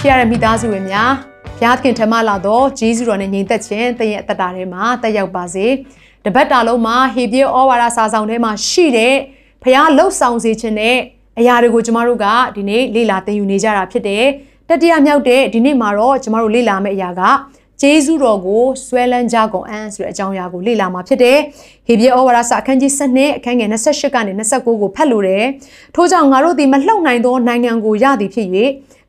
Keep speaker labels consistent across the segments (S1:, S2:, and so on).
S1: ရှိရတဲ့မိသားစုဝင်များဘုရားသခင်ထမလာတော့ဂျေဇုတော်နဲ့ညီသက်ခြင်းတင့်ရဲ့အသက်တာထဲမှာတက်ရောက်ပါစေတပတ်တာလုံးမှာဟေပြေဩဝါဒစာဆောင်ထဲမှာရှိတဲ့ဘုရားလှုပ်ဆောင်စေခြင်းနဲ့အရာတွေကိုကျမတို့ကဒီနေ့လေ့လာသင်ယူနေကြတာဖြစ်တယ်တတိယမြောက်တဲ့ဒီနေ့မှာတော့ကျမတို့လေ့လာမယ့်အရာကဂျေဇုတော်ကိုဆွဲလန်းကြကုန်အန်းဆိုတဲ့အကြောင်းအရာကိုလေ့လာမှာဖြစ်တယ်။ဟေပြေဩဝါဒစာအခန်းကြီး7အခန်းငယ်28ကနေ29ကိုဖတ်လို့တယ်။ထို့ကြောင့်ငါတို့ဒီမလှုပ်နိုင်သောနိုင်ငံကိုရသည်ဖြစ်၍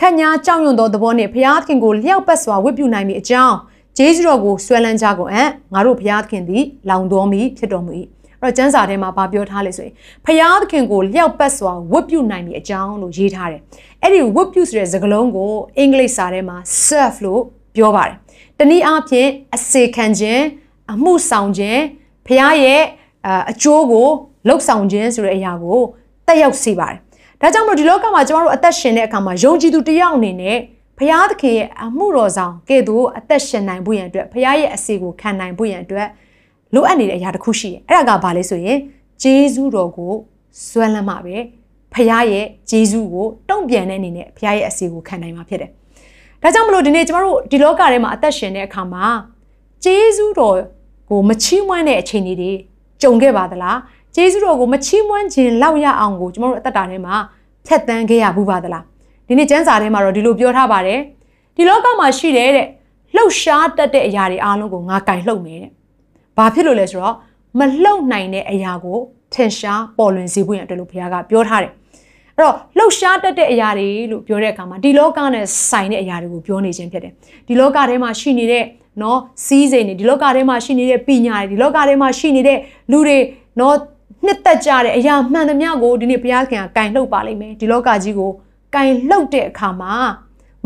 S1: ခန့်ညာကြောက်ရွံ့သောသဘောနှင့်ဘုရားသခင်ကိုလျှောက်ပတ်စွာဝတ်ပြုနိုင်မည်အကြောင်းဂျေဇုတော်ကိုဆွဲလန်းကြကုန်အံ့ငါတို့ဘုရားသခင်သည်လောင်တော်မူဖြစ်တော်မူ၏အဲ့တော့ကျမ်းစာထဲမှာဗာပြောထားလေဆိုရင်ဘုရားသခင်ကိုလျှောက်ပတ်စွာဝတ်ပြုနိုင်မည်အကြောင်းလို့ရေးထားတယ်အဲ့ဒီဝတ်ပြုဆိုတဲ့စကားလုံးကိုအင်္ဂလိပ်စာထဲမှာ serve လို့ပြောပါတယ်တနည်းအားဖြင့်အစေခံခြင်းအမှုဆောင်ခြင်းဘုရားရဲ့အကျိုးကိုလှုပ်ဆောင်ခြင်းဆိုတဲ့အရာကိုတက်ရောက်စေပါတယ် ဒါကြောင့်မို့ဒီလောကမှာကျမတို့အသက်ရှင်တဲ့အခါမှာယုံကြည်သူတယောက်အနေနဲ့ဘုရားသခင်ရဲ့အမှုတော်ဆောင်ကဲ့သို့အသက်ရှင်နိုင်ဖို့ရန်အတွက်ဘုရားရဲ့အစီကိုခံနိုင်ဖို့ရန်အတွက်လိုအပ်နေတဲ့အရာတစ်ခုရှိတယ်အဲ့ဒါကဘာလဲဆိုရင်ဂျေဇုတော်ကိုစွမ်းလန်းမှာပဲဘုရားရဲ့ဂျေဇုကိုတုံ့ပြန်တဲ့အနေနဲ့ဘုရားရဲ့အစီကိုခံနိုင်မှာဖြစ်တယ်ဒါကြောင့်မလို့ဒီနေ့ကျမတို့ဒီလောကထဲမှာအသက်ရှင်တဲ့အခါမှာဂျေဇုတော်ကိုမချီးမွမ်းတဲ့အချိန်တွေကြုံခဲ့ပါသလား ကျေးဇူးတော်ကိုမချီးမွမ်းခြင်းလောက်ရအောင်ကိုကျွန်တော်တို့အသက်တာထဲမှာဖြတ်တန်းခဲ့ရဘူးပါသလားဒီနေ့ကျမ်းစာထဲမှာတော့ဒီလိုပြောထားပါတယ်ဒီလောကမှာရှိတဲ့တဲ့လှုပ်ရှားတတ်တဲ့အရာတွေအားလုံးကိုငါကင်လှုပ်နေတဲ့ဘာဖြစ်လို့လဲဆိုတော့မလှုပ်နိုင်တဲ့အရာကိုထင်ရှားပေါ်လွင်စေဖို့ရန်အတွက်လို့ဘုရားကပြောထားတယ်အဲ့တော့လှုပ်ရှားတတ်တဲ့အရာတွေလို့ပြောတဲ့အခါမှာဒီလောကနဲ့ဆိုင်တဲ့အရာတွေကိုပြောနေခြင်းဖြစ်တယ်ဒီလောကထဲမှာရှိနေတဲ့နော်စီးစိမ်တွေဒီလောကထဲမှာရှိနေတဲ့ပညာတွေဒီလောကထဲမှာရှိနေတဲ့လူတွေနော် နှစ်သက်ကြတဲ့အရာမှန်သမျှကိုဒီနေ့ဘုရားခင်ကကင်လှုပ်ပါလိမ့်မယ်ဒီလောကကြီးကိုကင်လှုပ်တဲ့အခါမှာ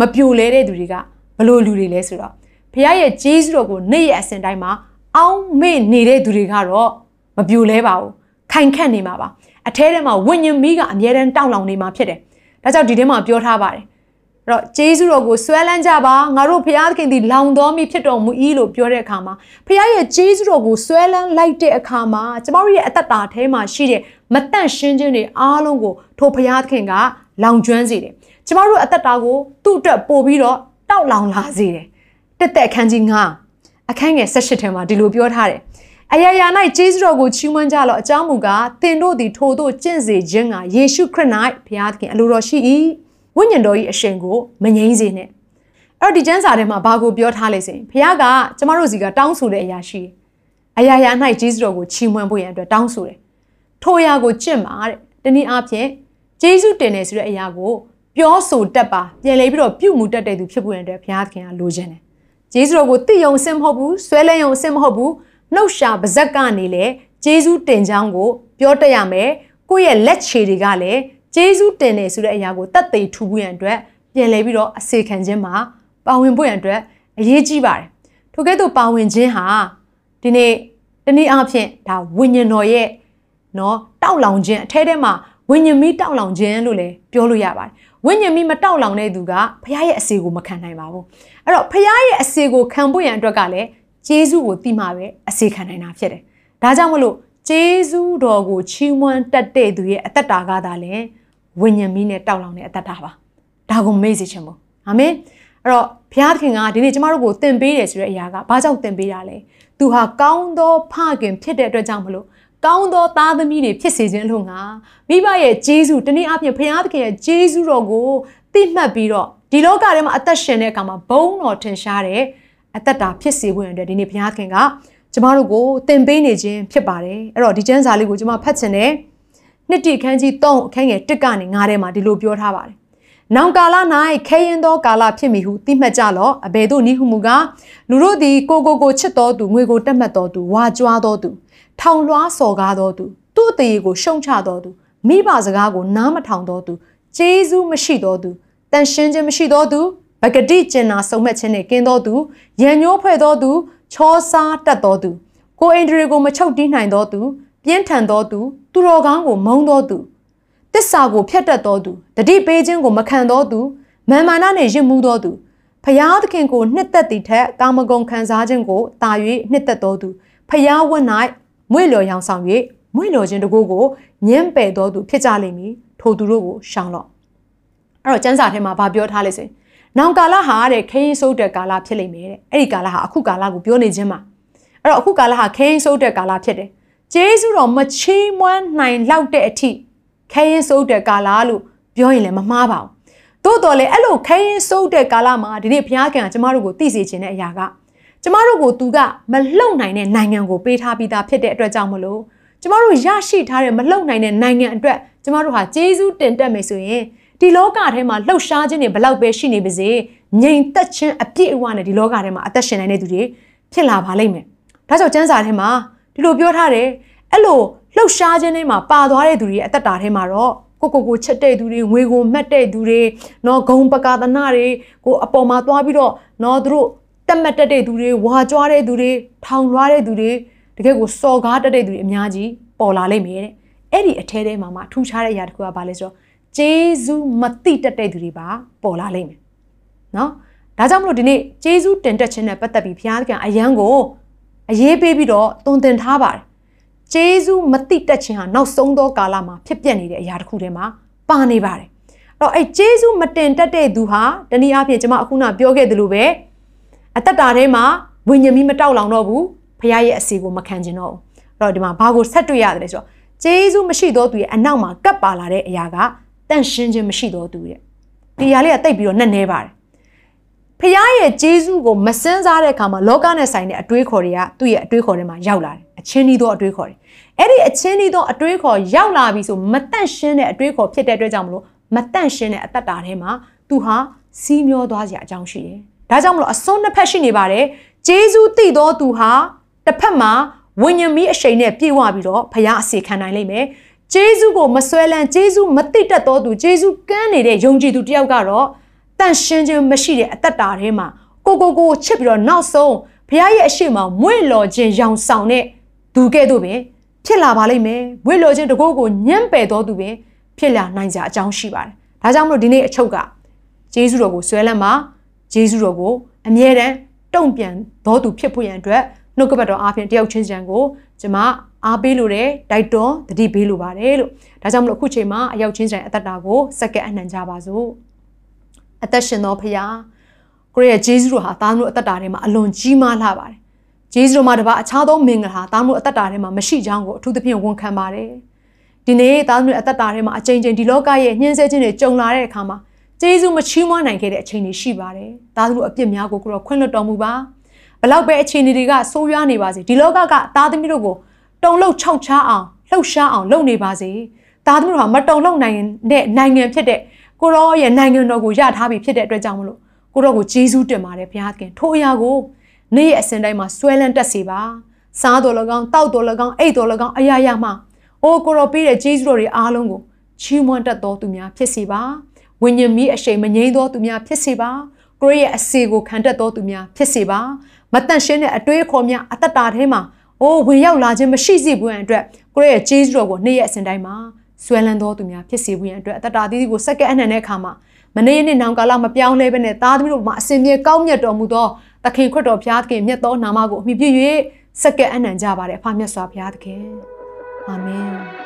S1: မပြိုလဲတဲ့သူတွေကဘလို့လူတွေလဲဆိုတော့ဘုရားရဲ့ဂျေဇုတော်ကိုနေ့ရက်အစဉ်တိုင်းမှာအောင်းမေ့နေတဲ့သူတွေကတော့မပြိုလဲပါဘူးခိုင်ခန့်နေမှာပါအထဲထဲမှာဝိညာဉ်မီးကအမြဲတမ်းတောက်လောင်နေမှာဖြစ်တယ်ဒါကြောင့်ဒီထဲမှာပြောထားပါတယ်အဲ့ တော့ဂျေဇုတော်ကိုဆွဲလန်းကြပါငါတို့ဘုရားသခင်သည်လောင်တော်မူဖြစ်တော်မူ၏လို့ပြောတဲ့အခါမှာဘုရားရဲ့ဂျေဇုတော်ကိုဆွဲလန်းလိုက်တဲ့အခါမှာကျမတို့ရဲ့အသက်တာထဲမှာရှိတဲ့မတန့်ရှင်းခြင်းတွေအားလုံးကိုထိုဘုရားသခင်ကလောင်ကျွမ်းစေတယ်ကျမတို့အသက်တာကိုသူ့အတွက်ပို့ပြီးတော့တောက်လောင်လာစေတယ်တက်တက်အခန်းကြီး9အခန်းငယ်16ထဲမှာဒီလိုပြောထားတယ်အရာရာ၌ကျေးဇူးတော်ကိုချီးမွမ်းကြလော့အကြောင်းမူကားသင်တို့သည်ထိုတို့ကျင့်စေခြင်းကယေရှုခရစ်၌ဘုရားသခင်အလိုတော်ရှိ၏ ဝိညာဉ်တော်၏အရှင်ကိုမငြိမ်းစေနဲ့အဲ့တော့ဒီကျမ်းစာထဲမှာဘာကိုပြောထားလဲဆိုရင်ဘုရားကကျမတို့စီကတောင်းဆိုတဲ့အရာရှိအရာရာ၌ဂျေဇုတော်ကိုချီးမွမ်းဖို့ရန်အတွက်တောင်းဆိုတယ်ထိုအရာကိုကျင့်ပါတဲ့တနည်းအားဖြင့်ဂျေဇုတင်တယ်ဆိုတဲ့အရာကိုပြောဆိုတတ်ပါပြန်လဲပြီးတော့ပြုမှုတတ်တဲ့သူဖြစ်ဖို့ရန်အတွက်ဘုရားသခင်ကလိုချင်တယ်ဂျေဇုတော်ကိုသိယုံအစင်မဟုတ်ဘူးဆွဲလဲယုံအစင်မဟုတ်ဘူးနှုတ်ရှာပါဇက်ကနေလေဂျေဇုတင်ချောင်းကို ပြောတတ်ရမယ်ကိုယ့်ရဲ့လက်ခြေတွေကလည်း ဂျေဇုတင်တယ်ဆိုတဲ့အရာကိုတတ်သိထူဖို့ရန်အတွက်ပြန်လဲပြီးတော့အစေခံခြင်းမှာပါဝင်ဖို့ရန်အတွက်အရေးကြီးပါတယ်ထို့ကဲ့သို့ပါဝင်ခြင်းဟာဒီနေ့တနည်းအားဖြင့်ဒါဝိညာဉ်တော်ရဲ့နော်တောက်လောင်ခြင်းအထဲထဲမှာဝိညာဉ်မီးတောက်လောင်ခြင်းလို့လည်းပြောလို့ရပါတယ်ဝိညာဉ်မီးမတောက်လောင်တဲ့သူကဘုရားရဲ့အစေကိုမခံနိုင်ပါဘူးအဲ့တော့ဘုရားရဲ့အစေကိုခံဖို့ရန်အတွက်ကလည်းဂျေဇုကိုသိမှပဲအစေခံနိုင်တာဖြစ်တယ်ဒါကြောင့်မလို့ဂျေဇုတော်ကိုချီးမွမ်းတတ်တဲ့သူရဲ့အသက်တာကသာလဲ ဝိညာဉ်မီးနဲ့တောက်လောင်တဲ့အသက်တာပါဒါကိုမေ့စေချင်ဘူးအာမင်အဲ့တော့ဘုရားသခင်ကဒီနေ့ကျမတို့ကိုသင်ပေးတယ်ဆိုတဲ့အရာကဘာကြောင့်သင်ပေးတာလဲသူဟာကောင်းသောဖခင်ဖြစ်တဲ့အတွက်ကြောင့်မလို့ကောင်းသောသားသမီးတွေဖြစ်စေခြင်းလို့ငါမိဘရဲ့ဂျေဇုတနည်းအားဖြင့်ဘုရားသခင်ရဲ့ဂျေဇုတော်ကိုသိမှတ်ပြီးတော့ဒီလောကထဲမှာအသက်ရှင်တဲ့အခါမှာဘုံတော်ထင်ရှားတဲ့အသက်တာဖြစ်စေဖို့ရတဲ့ဒီနေ့ဘုရားသခင်ကကျမတို့ကိုသင်ပေးနေခြင်းဖြစ်ပါတယ်အဲ့တော့ဒီကျမ်းစာလေးကိုကျမဖတ်ချင်တယ် နှစ်တိခန်းကြီး3အခန်းငယ်1ကနေ9ထဲမှာဒီလိုပြောထားပါတယ်နောင်ကာလ၌ခဲရင်သောကာလဖြစ်မည်ဟုသိမှတ်ကြလော့အဘယ်သို့နည်းဟုမူကားလူတို့သည်ကိုကိုကိုချစ်တော်သူငွေကိုတက်မှတ်တော်သူဝါကြွားတော်သူထောင်လွှားစော်ကားတော်သူသူ့အသေးကိုရှုံချတော်သူမိဘစကားကိုနားမထောင်တော်သူကျေးဇူးမရှိတော်သူတန်ရှင်းခြင်းမရှိသောသူပဂတိကျင်နာဆုံးမခြင်းနှင့်ကင်းသောသူရံညိုးဖွဲ့သောသူချောစားတတ်သောသူကိုအိန္ဒြေကိုမချုပ်တီးနိုင်သောသူ ပြင်းထန်သောသူသူတော်ကောင်းကိုမုန်းသောသူတစ္ဆာကိုဖျက်တတ်သောသူတတိပေးခြင်းကိုမခံသောသူမာမာနနှင့်ရစ်မှုသောသူဖျားသခင်ကိုနှစ်သက်သည့်ထက်ကာမဂုဏ်ခံစားခြင်းကိုတာ၍နှစ်သက်သောသူဖျားဝတ်၌မွေလျော်ရောင်ဆောင်၍မွေလျော်ခြင်းတကူကိုညှင်းပယ်သောသူဖြစ်ကြလိမ့်မည်ထိုသူတို့ကိုရှောင်လော့အဲ့တော့ကျမ်းစာထဲမှာဗာပြောထားလေဆိုရင်နောင်ကာလဟာတဲ့ခရင်ဆုပ်တဲ့ကာလဖြစ်လိမ့်မယ်တဲ့အဲ့ဒီကာလဟာအခုကာလကိုပြောနေခြင်းမှာအဲ့တော့အခုကာလဟာခရင်ဆုပ်တဲ့ကာလဖြစ်တယ် ဂျေစုတော်မချီးမွမ်းနိုင်လောက်တဲ့အထိခရင်ဆုပ်တဲ့ကာလလို့ပြောရင်လည်းမမှားပါဘူးသို့တော်လည်းအဲ့လိုခရင်ဆုပ်တဲ့ကာလမှာဒီနေ့ဘုရားကံကျမတို့ကိုသိစေခြင်းတဲ့အရာကကျမတို့ကိုသူကမလှုပ်နိုင်တဲ့နိုင်ငံကိုပေးထားပြီးသားဖြစ်တဲ့အတွက်ကြောင့်မလို့ကျမတို့ရရှိထားတဲ့မလှုပ်နိုင်တဲ့နိုင်ငံအတွက်ကျမတို့ဟာဂျေဇုတင်တက်မယ်ဆိုရင်ဒီလောကထဲမှာလှုပ်ရှားခြင်းတွေဘလောက်ပဲရှိနေပါစေငြိမ်သက်ခြင်းအပြည့်အဝနဲ့ဒီလောကထဲမှာအသက်ရှင်နိုင်တဲ့သူတွေဖြစ်လာပါလိမ့်မယ်။ဒါကြောင့်ကျမ်းစာထဲမှာ ဒီလိုပြောထားတယ်အဲ့လိုလှုပ်ရှားခြင်းတွေမှာပါသွားတဲ့သူတွေရဲ့အသက်တာထဲမှာတော့ကိုကိုကိုချက်တဲ့သူတွေငွေကိုမှတ်တဲ့သူတွေနော်ဂုံပကာသနာတွေကိုအပေါ်မှာသွားပြီးတော့နော်သူတို့တက်မှတ်တက်တဲ့သူတွေဝါကြွားတဲ့သူတွေထောင်လွှားတဲ့သူတွေတကယ်ကိုစော်ကားတက်တဲ့သူတွေအများကြီးပေါ်လာလိမ့်မယ်တဲ့အဲ့ဒီအထဲထဲမှာမှထူးခြားတဲ့အရာတစ်ခုကဘာလဲဆိုတော့ဂျေဇုမတိတက်တဲ့သူတွေပါပေါ်လာလိမ့်မယ်နော်ဒါကြောင့်မလို့ဒီနေ့ဂျေဇုတင်တက်ခြင်းနဲ့ပတ်သက်ပြီးဘုရားသခင်အယံကို အရေးပေးပြီးတော့တုံသင်ထားပါတယ်ဂျေဇုမတိတက်ခြင်းဟာနောက်ဆုံးသောကာလမှာဖြစ်ပျက်နေတဲ့အရာတစ်ခုထဲမှာပါနေပါတယ်အဲ့တော့အဲ့ဂျေဇုမတင်တက်တဲ့သူဟာတနည်းအားဖြင့်ကျွန်မအခုနပြောခဲ့သလိုပဲအသက်တာထဲမှာဝိညာဉ်မီးမတောက်လောင်တော့ဘူးဖခင်ရဲ့အစီကိုမခံကျင်တော့ဘူးအဲ့တော့ဒီမှာဘာကိုဆက်တွေ့ရတယ်ဆိုတော့ဂျေဇုမရှိတော့သူရဲ့အနောက်မှာကပ်ပါလာတဲ့အရာကတန့်ရှင်းခြင်းမရှိတော့သူတဲ့ဒီຢာလေးကတိတ်ပြီးတော့နှက်နေပါတယ် ဖခင်ရဲ့ဂျေဇုကိုမစင်းစားတဲ့အခါမှာလောကနဲ့ဆိုင်တဲ့အတွေးခေါ်တွေကသူ့ရဲ့အတွေးခေါ်တွေမှာရောက်လာတယ်အချင်းဤသောအတွေးခေါ်တွေအဲ့ဒီအချင်းဤသောအတွေးခေါ်ရောက်လာပြီဆိုမတန့်ရှင်းတဲ့အတွေးခေါ်ဖြစ်တဲ့အတွက်ကြောင့်မလို့မတန့်ရှင်းတဲ့အတ္တတာထဲမှာသူဟာစီးမျောသွားစရာအကြောင်းရှိတယ်ဒါကြောင့်မလို့အစွန်းနှစ်ဖက်ရှိနေပါတယ်ဂျေဇုသိသောသူဟာတစ်ဖက်မှာဝိညာဉ်မီးအရှိန်နဲ့ပြေဝပြီးတော့ဖခင်အစီခံနိုင်လိမ့်မယ်ဂျေဇုကိုမဆွဲလန်းဂျေဇုမတိတတ်သောသူဂျေဇုကမ်းနေတဲ့ယုံကြည်သူတယောက်ကတော့ တန့်ရှင်းခြင်းမရှိတဲ့အသက်တာထဲမှာကိုကိုကိုချစ်ပြီးတော့နောက်ဆုံးဘုရားရဲ့အရှိမမွေ့လော်ခြင်းရောင်ဆောင်တဲ့သူကဲ့သို့ပင်ဖြစ်လာပါလိမ့်မယ်မွေ့လော်ခြင်းတကိုးကိုညှမ်းပယ်တော်သူပင်ဖြစ်လာနိုင်ကြအကြောင်းရှိပါတယ်ဒါကြောင့်မလို့ဒီနေ့အချုပ်ကဂျေဇုတော်ကိုဆွဲလန်းမှာဂျေဇုတော်ကိုအမြဲတမ်းတုံ့ပြန်တော်သူဖြစ်ဖို့ရန်အတွက်နှုတ်ကပတ်တော်အားဖြင့်တယောက်ချင်းချံကိုကျွန်မအားပေးလို့တယ်တိုက်တွန်းတတိပေးလို့ပါတယ်လို့ဒါကြောင့်မလို့အခုချိန်မှာအယောက်ချင်းချံအသက်တာကိုစက္ကန့်အနှံကြပါစို့ အသက်ရှင်တော်ဖရာကိုရဲ့ဂျေဇုတော်ဟာသားတို့အသက်တာထဲမှာအလွန်ကြီးမားလှပါတယ်ဂျေဇုတော်မှာတပါအခြားသောမင်္ဂလာသားတို့အသက်တာထဲမှာမရှိကြောင်းကိုအထူးသဖြင့်ဝန်ခံပါတယ်ဒီနေ့သားတို့အသက်တာထဲမှာအချိန်ချင်းဒီလောကရဲ့ညှင်းဆဲခြင်းတွေကြုံလာတဲ့အခါမှာဂျေဇုမချီးမွမ်းနိုင်ခဲ့တဲ့အချိန်တွေရှိပါတယ်သားတို့အပြစ်များကိုကိုတော့ခွင့်လွှတ်တော်မူပါဘလောက်ပဲအခြေအနေတွေကဆိုးရွားနေပါစေဒီလောကကသားသမီးတို့ကိုတုံလှုပ်ခြောက်ချားအောင်လှုပ်ရှားအောင်လုပ်နေပါစေသားသမီးတို့ဟာမတုံလှုပ်နိုင်တဲ့နိုင်ငံဖြစ်တဲ့ ကိုရောရဲ့နိုင်ငံတော်ကိုရထားပြီဖြစ်တဲ့အတွက်ကြောင့်မလို့ကိုရောကိုဂျေဇုတင်ပါတယ်ဘုရားခင်ထိုအရာကိုနေ့ရဲ့အစဉ်တိုင်းမှာဆွဲလန်းတက်စေပါစားတော်၎င်းတောက်တော်၎င်းအိတ်တော်၎င်းအရာရာမှာအိုးကိုရောပေးတဲ့ဂျေဇုတော်တွေအားလုံးကိုချီးမွမ်းတတ်တော်သူများဖြစ်စေပါဝိညာဉ်မီးအရှိန်မငြိမ်းသောသူများဖြစ်စေပါကိုရဲ့အစီကိုခံတတ်သောသူများဖြစ်စေပါမတန့်ရှင်းတဲ့အတွေးခေါ်များအသက်တာထဲမှာအိုးဝင်ရောက်လာခြင်းမရှိစေဘူးအတွက်ကိုရဲ့ဂျေဇုတော်ကိုနေ့ရက်အစဉ်တိုင်းမှာ ဆွဲလန်းသောသူများဖြစ်စေဘူးအတွက်အသက်တာသီးသီးကိုစက္ကန့်အနှံတဲ့အခါမှာမနေ့နေ့နောင်ကာလမပြောင်းလဲဘဲနဲ့သားသမီးတို့မှာအစဉ်မြေကောင်းမြတ်တော်မူသောသခင်ခရစ်တော်ဘုရားသခင်မြတ်သောနာမကိုအမိပြု၍စက္ကန့်အနှံကြပါれအဖမြတ်စွာဘုရားသခင်အာမင်